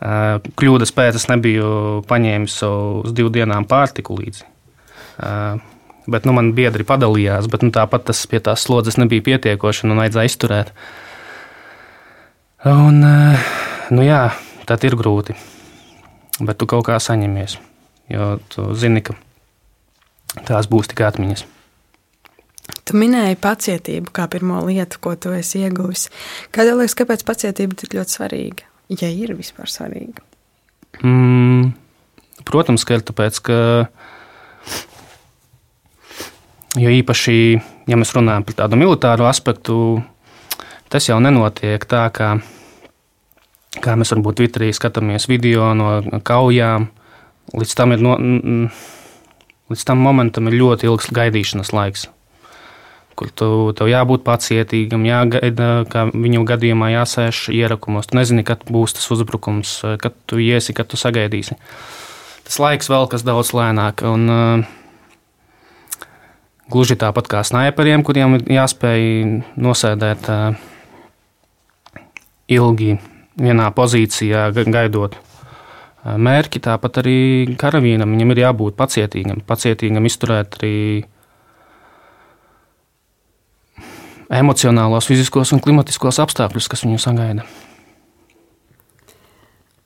Kļūdas pēc es nebiju paņēmis uz divu dienām pārtiku līdzi. Bet nu, man biedri padalījās, bet nu, tāpat tas pie tās slodzes nebija pietiekoši un vajadzēja izturēt. Un, nu jā, tad ir grūti. Bet tu kaut kā saņemies. Jo tu zini, ka tās būs tikai atmiņas. Tu minēji pacietību kā pirmo lietu, ko tu esi ieguvis. Kādēļ liekas, kāpēc pacietība ir ļoti svarīga? Ja ir vispār svarīga. Mm, protams, ka ir tāpēc, ka. Jo īpaši, ja mēs runājam par tādu militāru aspektu, tas jau nenotiek tā, kā kā mēs varbūt Twitterī skatāmies video no kaujām, līdz tam, no, līdz tam momentam ir ļoti ilgs gaidīšanas laiks. Kur tu, tev jābūt pacietīgam, jāgaida, kā viņu gadījumā jāsēž ierakumos. Tu nezini, kad būs tas uzbrukums, kad tu iesi, kad tu sagaidīsi. Tas laiks vēl kas daudz lēnāk. Un, uh, gluži tāpat kā sniperiem, kuriem ir jāspēj nosēdēt ilgi vienā pozīcijā, gaidot mērķi. Tāpat arī karavīnam viņam ir jābūt pacietīgam, pacietīgam izturēt arī emocionālos, fiziskos un klimatiskos apstākļus, kas viņu sagaida.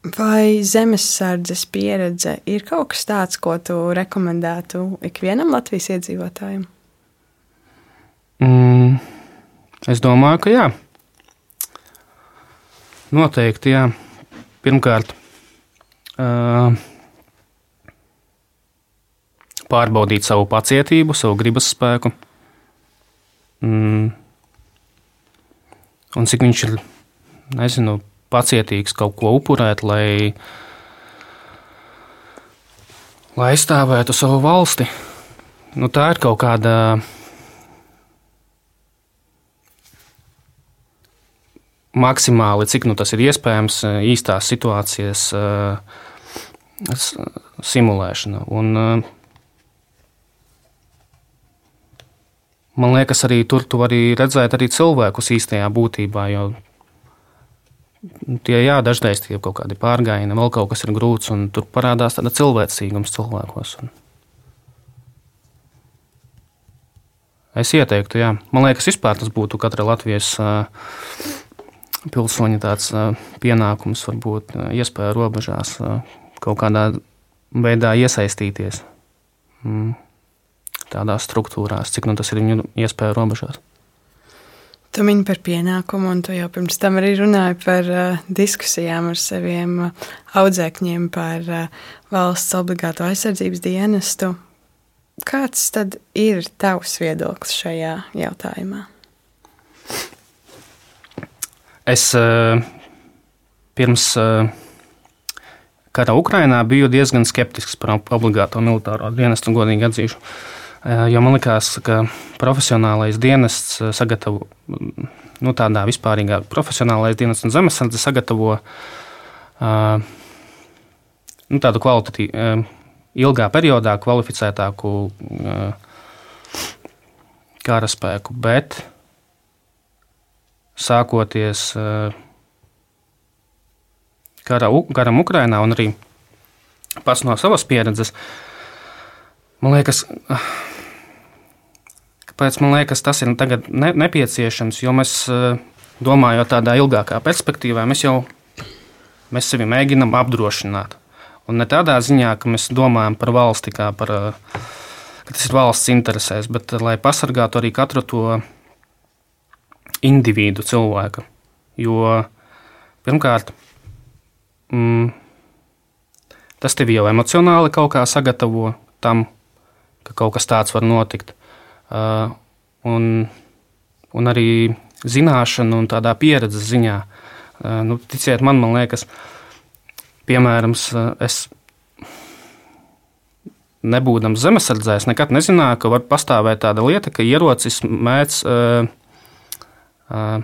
Vai zemesardzes pieredze ir kaut kas tāds, ko tu rekomendētu ikvienam Latvijas iedzīvotājam? Mm, es domāju, ka jā. Noteikti, jā. Pirmkārt, uh, pārbaudīt savu pacietību, savu gribas spēku. Mm. Un cik viņš ir nezinu, pacietīgs kaut ko upurēt, lai, lai aizstāvētu savu valsti. Nu, tā ir kaut kāda maksimāli, cik nu, tas ir iespējams, īstās situācijas uh, simulēšana. Un, uh, man liekas, arī tur tu vari redzēt arī cilvēkus īstajā būtībā. Jo tie jā, dažreiz tie ir kaut kādi pārgājieni, vēl kaut kas ir grūts, un tur parādās tāda cilvēcīgums cilvēkos. Un es ieteiktu, jā. Man liekas, vispār tas būtu katra Latvijas pilsoņa tāds pienākums, varbūt iespēja robežās kaut kādā veidā iesaistīties mm, tādās struktūrās, cik nu tas ir viņu iespēja robežās. Tu mini par pienākumu, un tu jau pirms tam arī runāji par uh, diskusijām ar saviem uh, audzēkņiem par uh, valsts obligāto aizsardzības dienestu. Kāds tad ir tavs viedoklis šajā jautājumā? Es eh, pirms eh, kara Ukrainā biju diezgan skeptisks par obligāto militāro dienestu, godīgi atzīšu. Eh, jo man liekas, ka profesionālais dienests sagatavo nu, tādā vispārīgā profesionālais dienests un zemesardze sagatavo nu, tādu kvalitatīvu, ilgā periodā kvalificētāku karaspēku. Bet sākoties kara, karam Ukrainā un arī pats no savas pieredzes, man liekas, kāpēc man liekas, tas ir ne, nepieciešams, jo mēs eh, domājot tādā ilgākā perspektīvā, mēs jau mēs sevi mēģinām apdrošināt. Un ne tādā ziņā, ka mēs domājam par valsti kā par, eh, ka tas ir valsts interesēs, bet lai pasargātu arī katru to individu cilvēka. Jo pirmkārt, mm, tas tevi jau emocionāli kaut kā sagatavo tam, ka kaut kas tāds var notikt. Uh, un, un arī zināšanu un tādā pieredzes ziņā. Uh, nu, ticiet man, man liekas, piemēram, es nebūdams zemesardzēs, nekad nezināju, ka var pastāvēt tāda lieta, ka ierocis mēdz uh, uh,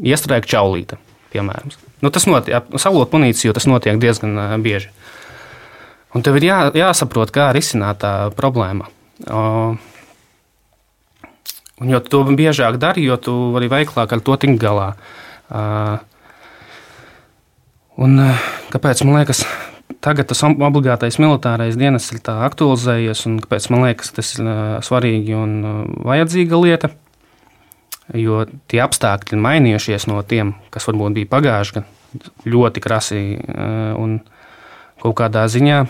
iestrēgt čaulīti. Piemēram. Nu, tas notiek, salot munīciju, tas notiek diezgan uh, bieži. Un tev ir jā, jāsaprot, kā risināt tā problēma. Uh, un jo to biežāk dari, jo tu vari veiklāk ar to tikt galā. Uh, un, uh, kāpēc man liekas, tagad tas obligātais militārais dienas ir aktualizējies, un kāpēc man liekas, tas ir svarīgi un vajadzīga lieta. Jo tie apstākļi ir mainījušies no tiem, kas varbūt bija pagājuši gadu, ļoti krasi un kaut kādā ziņā.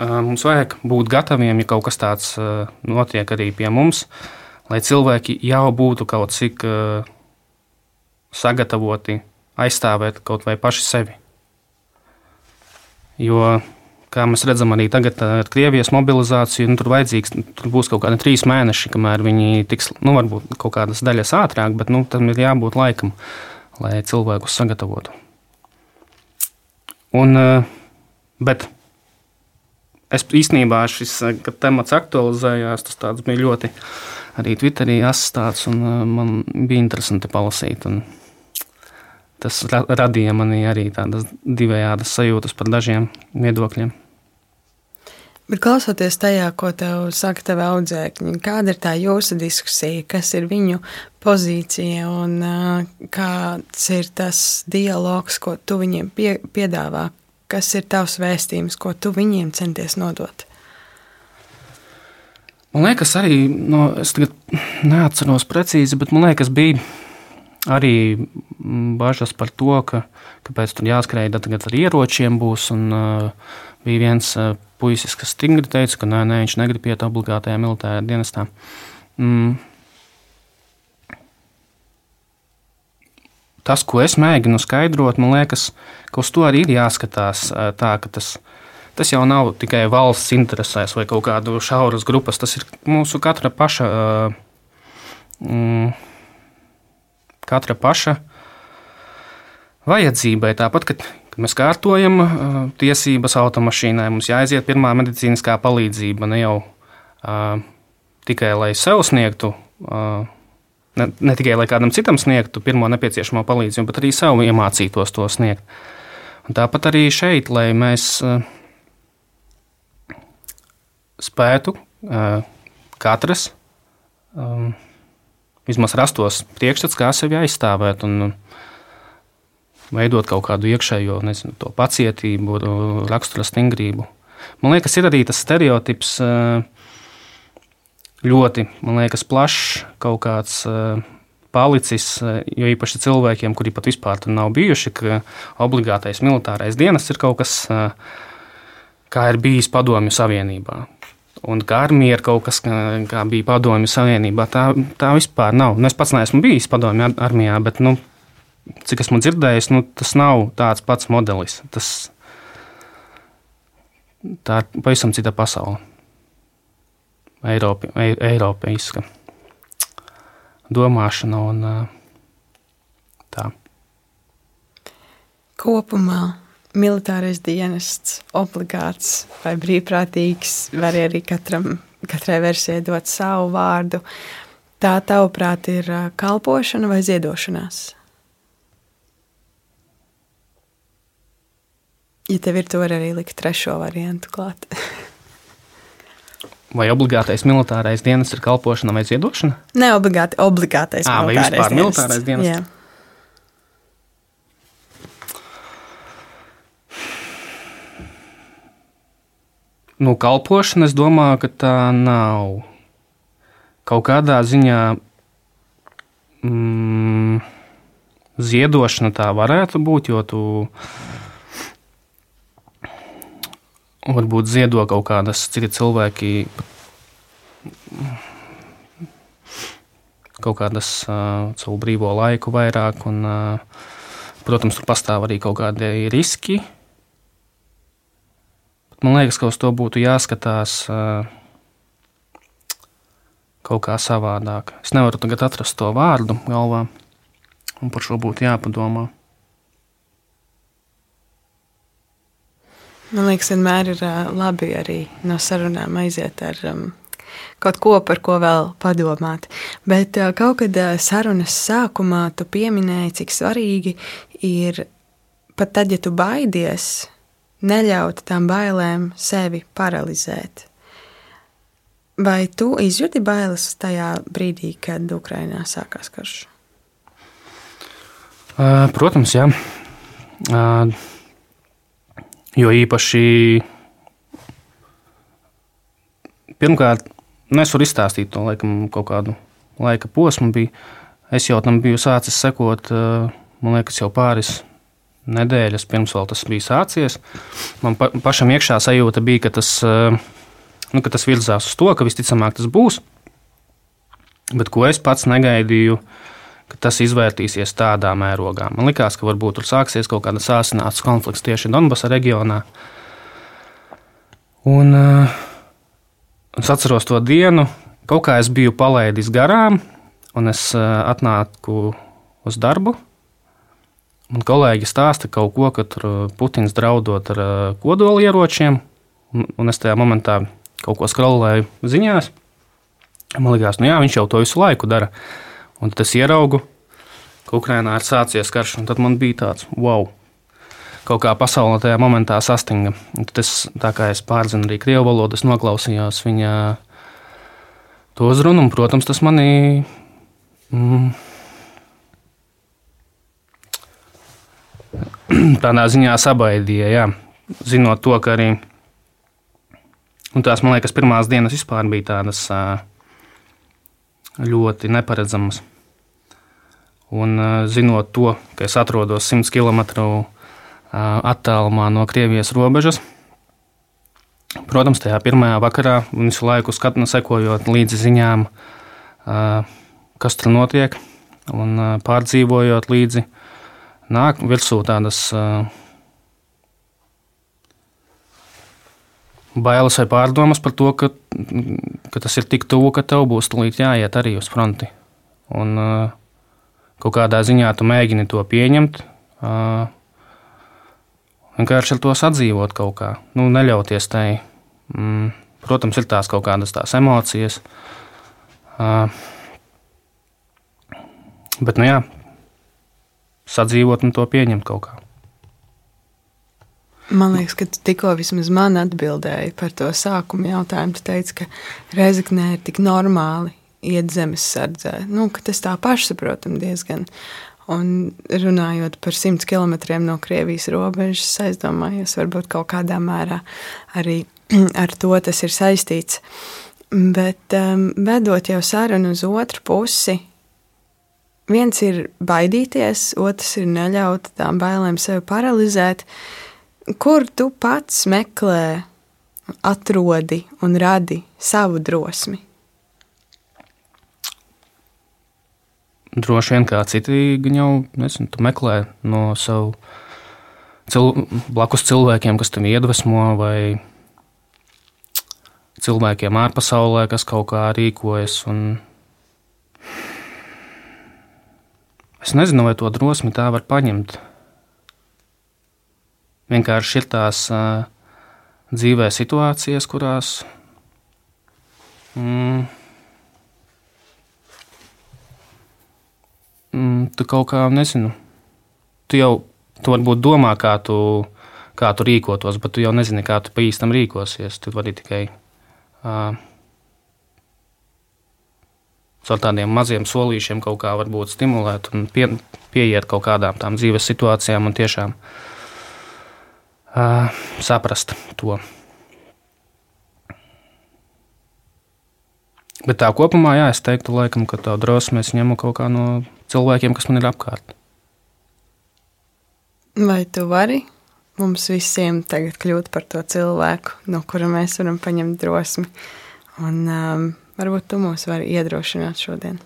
Mums vajag būt gataviem, ja kaut kas tāds notiek arī pie mums, lai cilvēki jau būtu kaut cik sagatavoti aizstāvēt kaut vai paši sevi. Jo, kā mēs redzam, arī tagad ar Krievijas mobilizāciju, nu, tur, tur būs kaut kādi trīs mēneši, kamēr viņi tiks, nu, varbūt kaut kādas daļas ātrāk, bet nu, tam ir jābūt laikam, lai cilvēkus sagatavotu. Un, bet es īstenībā šis temats aktualizējās, tas bija ļoti arī Twitterī asociēts, un man bija interesanti palasīt. Tas ra radīja manī arī tādas divējādas sajūtas par dažiem viedokļiem. Bet klausoties tajā, ko tev saka tavi audzēkņi, kāda ir tā jūsu diskusija, kas ir viņu pozīcija un uh, kāds ir tas dialogs, ko tu viņiem pie, piedāvā, kas ir tavs vēstījums, ko tu viņiem centies nodot? Man liekas, arī, no, es tagad neatceros precīzi, bet man liekas, bija arī mm, bažas par to, ka kāpēc tur jāskrēja tagad ar ieročiem būs. Un, uh, bija viens uh, puisis, kas stingri teica, ka nē, nē viņš negrib iet obligātajā militārajā dienestā. Mm. Tas, ko es mēģinu skaidrot, man liekas, ka uz to arī ir jāskatās tā, tas, tas jau nav tikai valsts interesēs vai kaut kādu šauras grupas, tas ir mūsu katra paša. Mm, katra paša vajadzībai. Tāpat, kad, kad mēs kārtojam uh, tiesības automašīnai, mums jāaiziet pirmā medicīniskā palīdzība ne jau uh, tikai lai sev sniegtu. Uh, Ne, ne tikai lai kādam citam sniegtu pirmo nepieciešamo palīdzību, bet arī sev iemācītos to sniegt. Un tāpat arī šeit, lai mēs uh, spētu uh, katrs um, vismaz rastos priekšstats, kā sevi aizstāvēt un veidot kaut kādu iekšējo nezinu, pacietību, rakstura stingrību. Man liekas, ir arī tas stereotips eh, ļoti liekas, plašs, kaut kāds eh, palicis, eh, jo īpaši cilvēkiem, kuri pat vispār tur nav bijuši, ka obligātais militārais dienas ir kaut kas, kā ir bijis Padomju Savienībā. Un kā armija ir kaut kas, kā bija Padomju Savienībā, tā, tā vispār nav. Nu, es pats neesmu bijis Padomju armijā, bet, nu, cik esmu dzirdējis, nu, tas nav tāds pats modelis. Tas, tā ir pavisam cita pasaule. Eiropi, Eiropeiska domāšana un tā. Kopumā militārais dienests, obligāts vai brīvprātīgs, var arī katram, katrai versijai dot savu vārdu. Tā, tavuprāt, ir kalpošana vai ziedošanās? Ja tev ir, vari arī likt trešo variantu klāt. vai obligātais militārais dienas ir kalpošana vai ziedošana? Ne obligāti, obligātais à, militārais, vai dienas. militārais dienas. Jā. nu, kalpošana, es domāju, ka tā nav. Kaut kādā ziņā mm, ziedošana tā varētu būt, jo tu varbūt ziedo kaut kādas citi cilvēki. kaut kādas uh, savu brīvo laiku vairāk. Un, uh, protams, tur pastāv arī kaut kādi riski. Bet man liekas, ka uz to būtu jāskatās uh, kaut kā savādāk. Es nevaru tagad atrast to vārdu galvā, un par šo būtu jāpadomā. Man liekas, vienmēr ir labi arī no sarunām aiziet ar um, kaut ko, par ko vēl padomāt. Bet uh, kaut kad uh, sarunas sākumā tu pieminēji, cik svarīgi ir pat tad, ja tu baidies, neļaut tām bailēm sevi paralizēt. Vai tu izjūti bailes tajā brīdī, kad Ukrainā sākās karš? Uh, protams, jā. Uh, Jo īpaši pirmkārt, nu es varu izstāstīt to laikam, kaut kādu laika posmu. Bija. Es jau tam biju sācis sekot, man liekas, jau pāris nedēļas pirms tas bija sācies. Man pa, pašam iekšā sajūta bija, ka tas, nu, ka tas virzās uz to, ka visticamāk tas būs. Bet ko es pats negaidīju, uh, ka tas izvērtīsies tādā mērogā. Man liekas, ka varbūt tur sāksies kaut kāda sāsināts konflikts tieši Donbasa reģionā. Un, uh, es atceros to dienu, kaut kā es biju palaidis garām, un es uh, atnāku uz darbu. Un kolēģi stāsta kaut ko, ka Putins draudot ar kodolieročiem, un, un es tajā momentā kaut ko skrolēju ziņās. Man liekas, nu jā, viņš jau to visu laiku dara. Un tad es ieraugu, ka Ukrainā ir sācies karš, un tad man bija tāds wow. Kaut kā pasaulē tajā momentā sastinga. Un tad es, tā kā es pārzinu arī krievu valodu, es noklausījos viņa to uzrunu, un, protams, tas manī. Mm, tādā ziņā sabaidīja, jā. zinot to, ka arī tās, man liekas, pirmās dienas vispār bija tādas ļoti neparedzamas. Un, zinot to, ka es atrodos 100 km attālumā no Krievijas robežas, protams, tajā pirmajā vakarā visu laiku skatu, sekojot līdzi ziņām, kas tur notiek, un pārdzīvojot līdzi, nāk virsū tādas bailes vai pārdomas par to, ka, ka tas ir tik tuvu, ka tev būs jāiet arī uz fronti. Un, uh, kaut kādā ziņā tu mēģini to pieņemt. Vienkārši ar to sadzīvot kaut kā, nu, neļauties tai. Mm, protams, ir tās kaut kādas tās emocijas. Bet, nu jā, sadzīvot un to pieņemt kaut kā. Man liekas, ka tikko vismaz man atbildēja par to sākuma jautājumu. Tu teici, ka Reizeknē ir tik normāli iet zemes sardzē. Nu, tas tā pašsaprotami diezgan. Un runājot par simts kilometriem no Krievijas robežas, aizdomājos, varbūt kaut kādā mērā arī ar to tas ir saistīts. Bet um, vedot jau sarunu uz otru pusi, viens ir baidīties, otrs ir neļaut tām bailēm sevi paralizēt. Kur tu pats meklē, atrodi un radi savu drosmi? Droši vien kā citi jau nezinu, meklē no savu cil, blakus cilvēkiem, kas tam iedvesmo, vai cilvēkiem ārpasaulē, kas kaut kā rīkojas. Es nezinu, vai to drosmi tā var paņemt. Vienkārši ir tās uh, dzīvē situācijas, kurās. Mm, mm, tu kaut kā nezinu. Tu jau tu varbūt domā, kā tu, kā tu rīkotos, bet tu jau nezini, kā tu pa īstam rīkosies. Tu vari tikai uh, ar tādiem maziem solīšiem kaut kā varbūt stimulēt un pie, pieiet kaut kādām tām dzīves situācijām un tiešām uh, saprast to. Bet tā kopumā, jā, es teiktu, laikam, ka tā drosme es ņemu kaut kā no cilvēkiem, kas man ir apkārt. Vai tu vari mums visiem tagad kļūt par to cilvēku, no kura mēs varam paņemt drosmi? Un um, varbūt tu mūs vari iedrošināt šodien.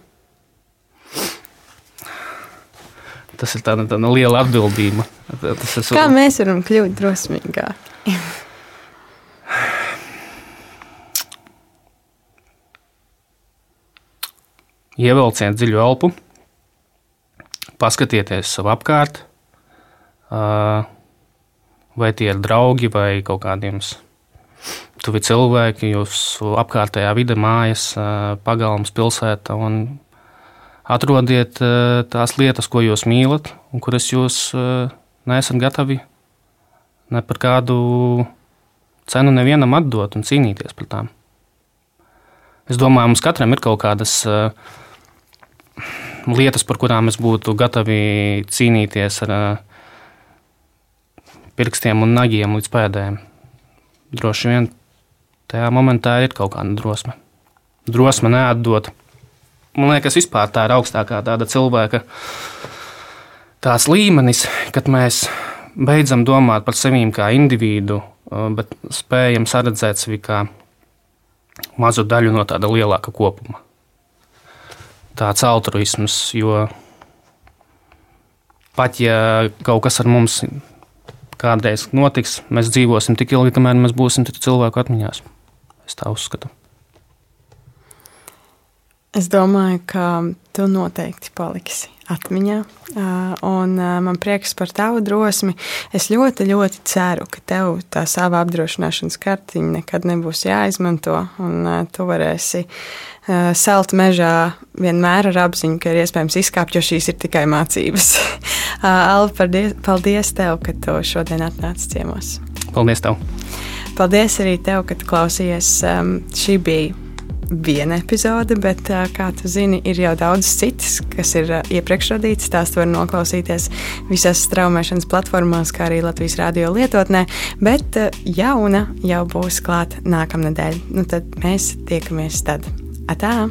Tas ir tāda, tāda liela atbildība. Tas ir... Kā mēs varam kļūt drosmīgāki? Ievelciet dziļu elpu, paskatieties sev apkārt, vai tie ir draugi vai kaut kādiem tuvi cilvēki, jūsu apkārtējā vide, mājas, pagalms, pilsēta. Atrodiet tās lietas, ko jūs mīlat, un kuras jūs neesat gatavi ne par kādu cenu nevienam atdot un cīnīties par tām. Es domāju, mums katram ir kaut kādas uh, lietas, par kurām mēs būtu gatavi cīnīties ar pirkstiem un nagiem līdz pēdējiem. Droši vien tajā momentā ir kaut kāda drosme. Drosme neatdot. Man liekas, vispār tā ir augstākā tāda cilvēka tās līmenis, kad mēs beidzam domāt par sevi kā individu, bet spējam saredzēt sevi kā mazu daļu no tāda lielāka kopuma tāds altruisms. Jo pat ja kaut kas ar mums kādreiz notiks, mēs dzīvosim tik ilgi, kamēr mēs būsim cilvēku atmiņās. Es tā uzskatu. Es domāju, ka tu noteikti paliksi atmiņā. Un man prieks par tavu drosmi. Es ļoti, ļoti ceru, ka tev tā sava apdrošināšanas kartiņa nekad nebūs jāizmanto. Un tu varēsi salt mežā vienmēr ar apziņu, ka ir iespējams izkāpt, jo šīs ir tikai mācības. Alva, paldies, paldies tev, ka tu šodien atnāci ciemos. Paldies tev! Paldies arī tev, ka klausījies. Šī bija viena epizode, bet, kā tu zini, ir jau daudz citas, kas ir iepriekš radītas. Tās var noklausīties visās straumēšanas platformās, kā arī Latvijas radio lietotnē. Bet jauna jau būs klāta nākamnedēļ. Nu, tad mēs tiekamies tad. אתה?